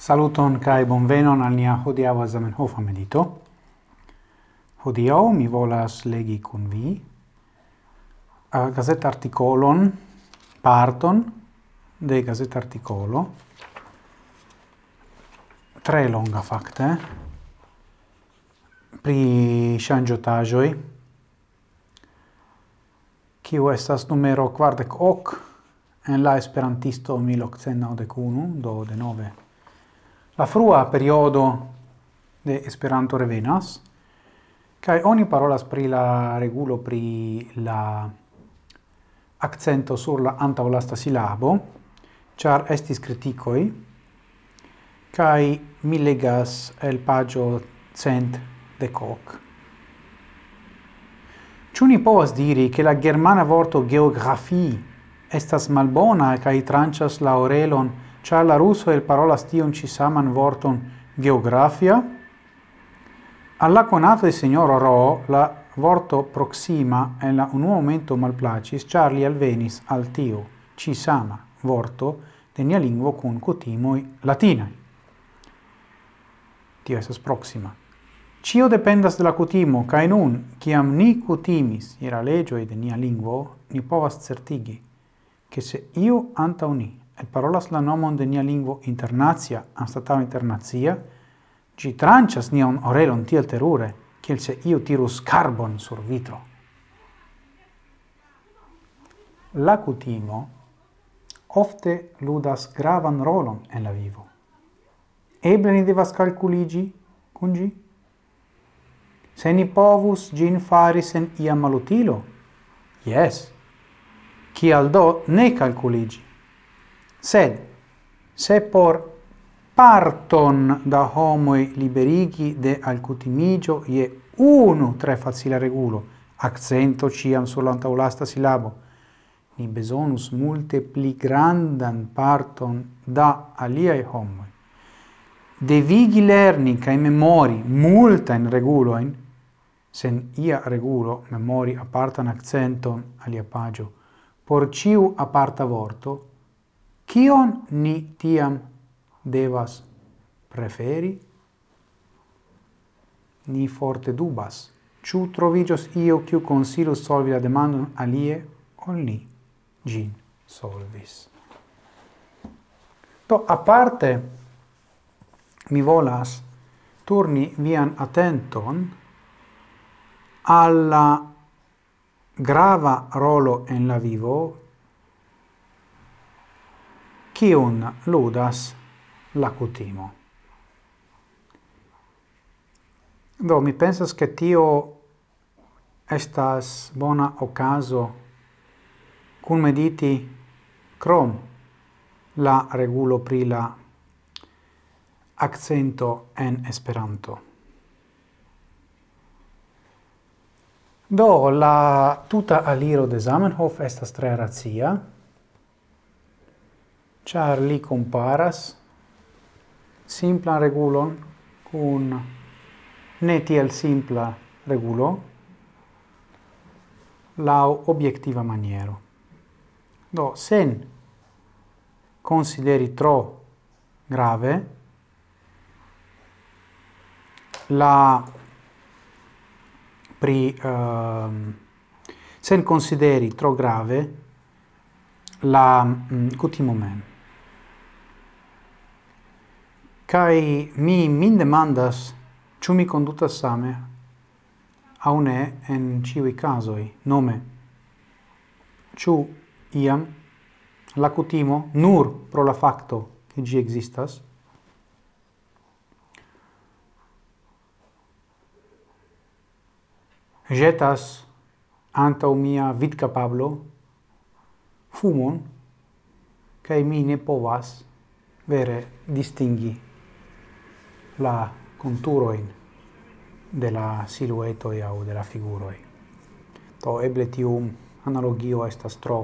Saluton kai bonvenon al nia hodiaŭa Zamenhofa medito. Hodiaŭ mi volas legi kun vi a gazet artikolon parton de gazet articolo tre longa fakte. Pri ŝanĝotaĵoj. Kiu estas numero kvardek ok en la esperantisto 1891 do denove la frua periodo de Esperanto revenas, Kai oni parolas pri la regulo pri la accento sur la antaulasta silabo, char estis criticoi, kai mi legas el pagio cent de coc. Ciu ni povas diri che la germana vorto geografi estas malbona kai trancias la orelon Ĉar la rusoj elparolas stion ci saman vorton geografia, Alla conato de signor Ro la vorto proxima en la un momento malplacis, Charlie alvenis al tio ci sama vorto de nia lingvo kun kutimoj latinaj. Tio esas proxima. Cio dependas de la cutimo, in un, ciam ni cutimis ira legio de nia lingua, ni povas certigi, che se io anta uni parolas la nomon de nia lingvo internacia internazia, internacia, ĝi tranĉas nian orelon tiel terure, kiel se iu tirus carbon sur vitro. La cutimo ofte ludas gravan rolon en la vivo. Eble ni devas calculigi cun gi? Se ni povus gin fari sen ia malutilo? Yes. Cial do ne calculigi? Sed, se por parton da homoi liberigi de alcutimigio ie unu tre facile regulo, accento ciam sull'antaulasta silabo, ni besonus multe pli grandan parton da aliai homoi. Devigi lerni cae memori multain reguloin, sen ia regulo memori apartan accenton alia pagio, por ciu aparta vorto, Kion ni tiam devas preferi? Ni forte dubas. Ciu trovigios io kiu consilus solvi la demandon alie ol ni gin solvis. To, a parte mi volas turni vian attenton alla grava rolo en la vivo kiun ludas la cutimo. Do, mi pensas che tio estas bona ocaso cum mediti crom la regulo pri la accento en Esperanto. Do, la tuta aliro de Zamenhof estas tre razia, char li comparas simplan regulon cun ne tiel simpla regulo lau obiectiva maniero. Do, sen consideri tro grave la pri uh, sen consideri tro grave la mm, cutimo mem kai mi min demandas ĉu mi kondutas same? Aŭ ne en ĉiuj kazoj nome. Ĉu iam? La kutimo nur pro la fakto ke ĝi ekzistas. Jetas anta mia vidkapablo fumon kai mi ne povas vere distingi la conturoin de la siluetoi au de la figuroi. To eble tiu analogio estas tro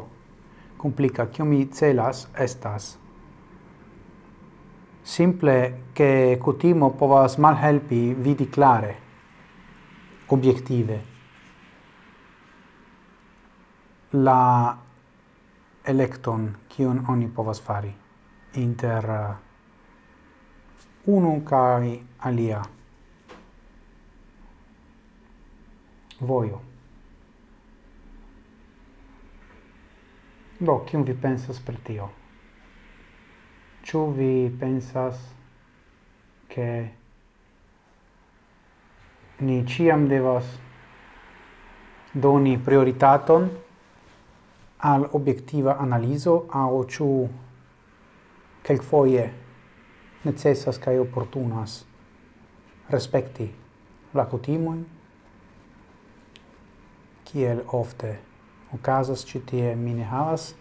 complica. Cio mi celas estas simple che cutimo povas malhelpi vidi clare, obiettive, la electon cion oni povas fari inter unu kai alia Voio. do kion vi pensas per tio Ciu vi pensas che ni ciam devas doni prioritaton al obiettiva analizo au ciu foie necessas kaj oportunas respekti la kutimojn kiel ofte okazas ĉi tie mi ne havas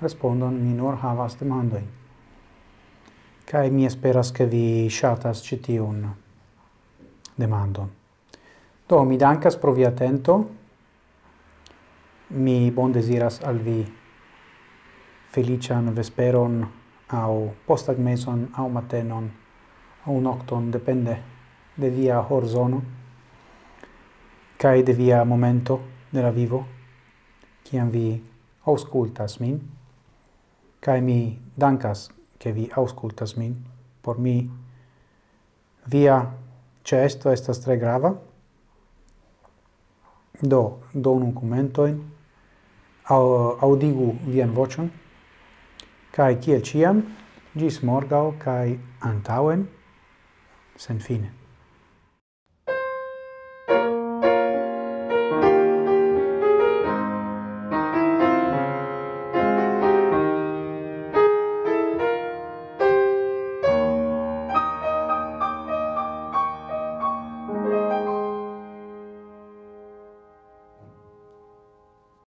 respondon mi nur havas demandojn. Kaj mi esperas ke vi ŝatas ĉi tiun demandon. Do mi dankas pro via atento. Mi bondeziras al vi felician vesperon au postagmezon au matenon au nocton depende de via horzono kai de via momento de la vivo kiam vi auscultas min kai mi dankas ke vi auscultas min. Por mi via cesto estas tre grava. Do donu commentoin au audigu vian vocion kai kiel ciam, gis morgau kai antauen, sen fine.